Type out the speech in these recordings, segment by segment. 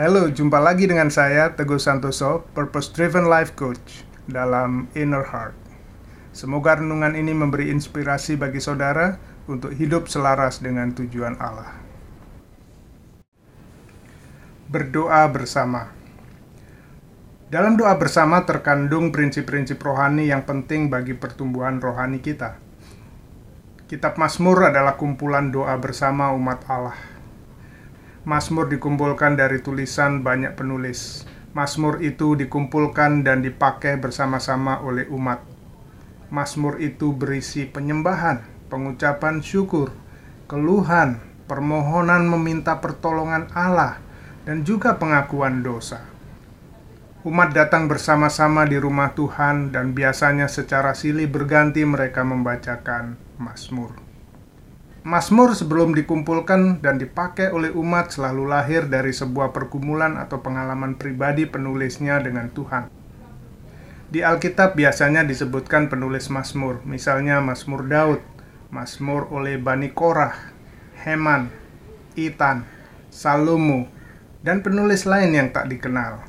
Halo, jumpa lagi dengan saya Teguh Santoso, Purpose Driven Life Coach dalam Inner Heart. Semoga renungan ini memberi inspirasi bagi saudara untuk hidup selaras dengan tujuan Allah. Berdoa bersama. Dalam doa bersama terkandung prinsip-prinsip rohani yang penting bagi pertumbuhan rohani kita. Kitab Mazmur adalah kumpulan doa bersama umat Allah. Mazmur dikumpulkan dari tulisan banyak penulis. Mazmur itu dikumpulkan dan dipakai bersama-sama oleh umat. Mazmur itu berisi penyembahan, pengucapan syukur, keluhan, permohonan meminta pertolongan Allah, dan juga pengakuan dosa. Umat datang bersama-sama di rumah Tuhan dan biasanya secara silih berganti mereka membacakan Mazmur. Mazmur sebelum dikumpulkan dan dipakai oleh umat selalu lahir dari sebuah pergumulan atau pengalaman pribadi penulisnya dengan Tuhan. Di Alkitab biasanya disebutkan penulis Mazmur, misalnya Mazmur Daud, Mazmur oleh Bani Korah, Heman, Itan, Salomo, dan penulis lain yang tak dikenal.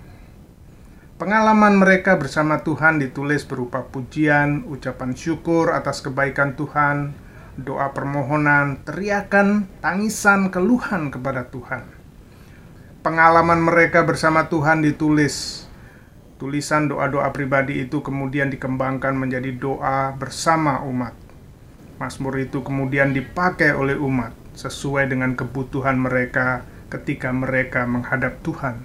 Pengalaman mereka bersama Tuhan ditulis berupa pujian, ucapan syukur atas kebaikan Tuhan, doa permohonan, teriakan, tangisan, keluhan kepada Tuhan. Pengalaman mereka bersama Tuhan ditulis. Tulisan doa-doa pribadi itu kemudian dikembangkan menjadi doa bersama umat. Mazmur itu kemudian dipakai oleh umat sesuai dengan kebutuhan mereka ketika mereka menghadap Tuhan.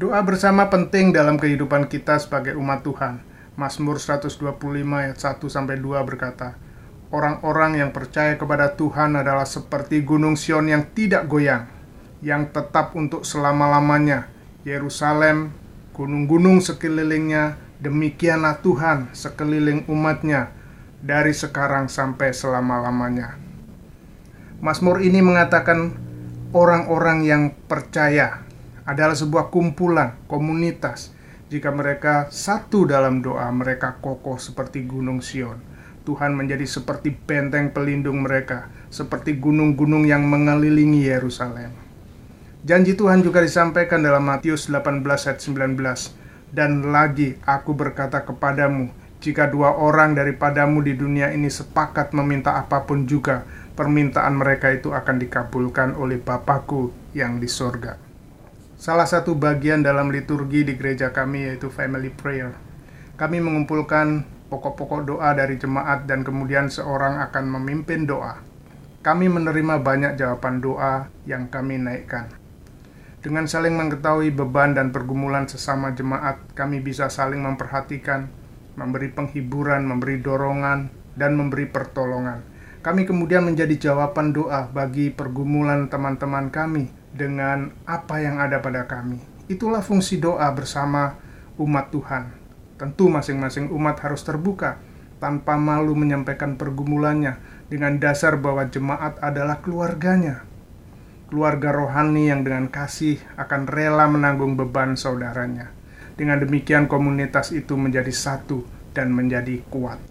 Doa bersama penting dalam kehidupan kita sebagai umat Tuhan. Mazmur 125 ayat 1 sampai 2 berkata, Orang-orang yang percaya kepada Tuhan adalah seperti gunung Sion yang tidak goyang, yang tetap untuk selama-lamanya. Yerusalem, gunung-gunung sekelilingnya, demikianlah Tuhan sekeliling umatnya dari sekarang sampai selama-lamanya. Mazmur ini mengatakan orang-orang yang percaya adalah sebuah kumpulan, komunitas. Jika mereka satu dalam doa, mereka kokoh seperti gunung Sion. Tuhan menjadi seperti benteng pelindung mereka, seperti gunung-gunung yang mengelilingi Yerusalem. Janji Tuhan juga disampaikan dalam Matius 18 ayat 19. Dan lagi aku berkata kepadamu, jika dua orang daripadamu di dunia ini sepakat meminta apa pun juga, permintaan mereka itu akan dikabulkan oleh Bapakku yang di sorga. Salah satu bagian dalam liturgi di gereja kami yaitu family prayer. Kami mengumpulkan pokok-pokok doa dari jemaat dan kemudian seorang akan memimpin doa. Kami menerima banyak jawaban doa yang kami naikkan. Dengan saling mengetahui beban dan pergumulan sesama jemaat, kami bisa saling memperhatikan, memberi penghiburan, memberi dorongan, dan memberi pertolongan. Kami kemudian menjadi jawaban doa bagi pergumulan teman-teman kami dengan apa yang ada pada kami. Itulah fungsi doa bersama umat Tuhan. Tentu masing-masing umat harus terbuka tanpa malu menyampaikan pergumulannya dengan dasar bahwa jemaat adalah keluarganya. Keluarga rohani yang dengan kasih akan rela menanggung beban saudaranya. Dengan demikian komunitas itu menjadi satu dan menjadi kuat.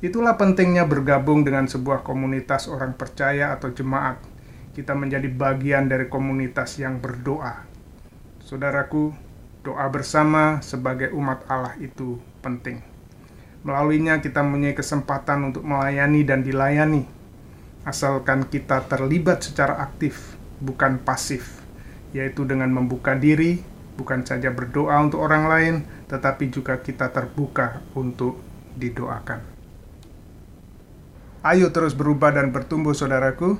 Itulah pentingnya bergabung dengan sebuah komunitas orang percaya atau jemaat kita menjadi bagian dari komunitas yang berdoa. Saudaraku, doa bersama sebagai umat Allah itu penting. Melaluinya kita mempunyai kesempatan untuk melayani dan dilayani. Asalkan kita terlibat secara aktif, bukan pasif, yaitu dengan membuka diri, bukan saja berdoa untuk orang lain, tetapi juga kita terbuka untuk didoakan. Ayo terus berubah dan bertumbuh, saudaraku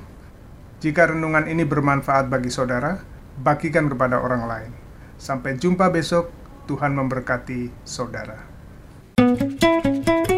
jika renungan ini bermanfaat bagi saudara, bagikan kepada orang lain. Sampai jumpa besok, Tuhan memberkati saudara. thank you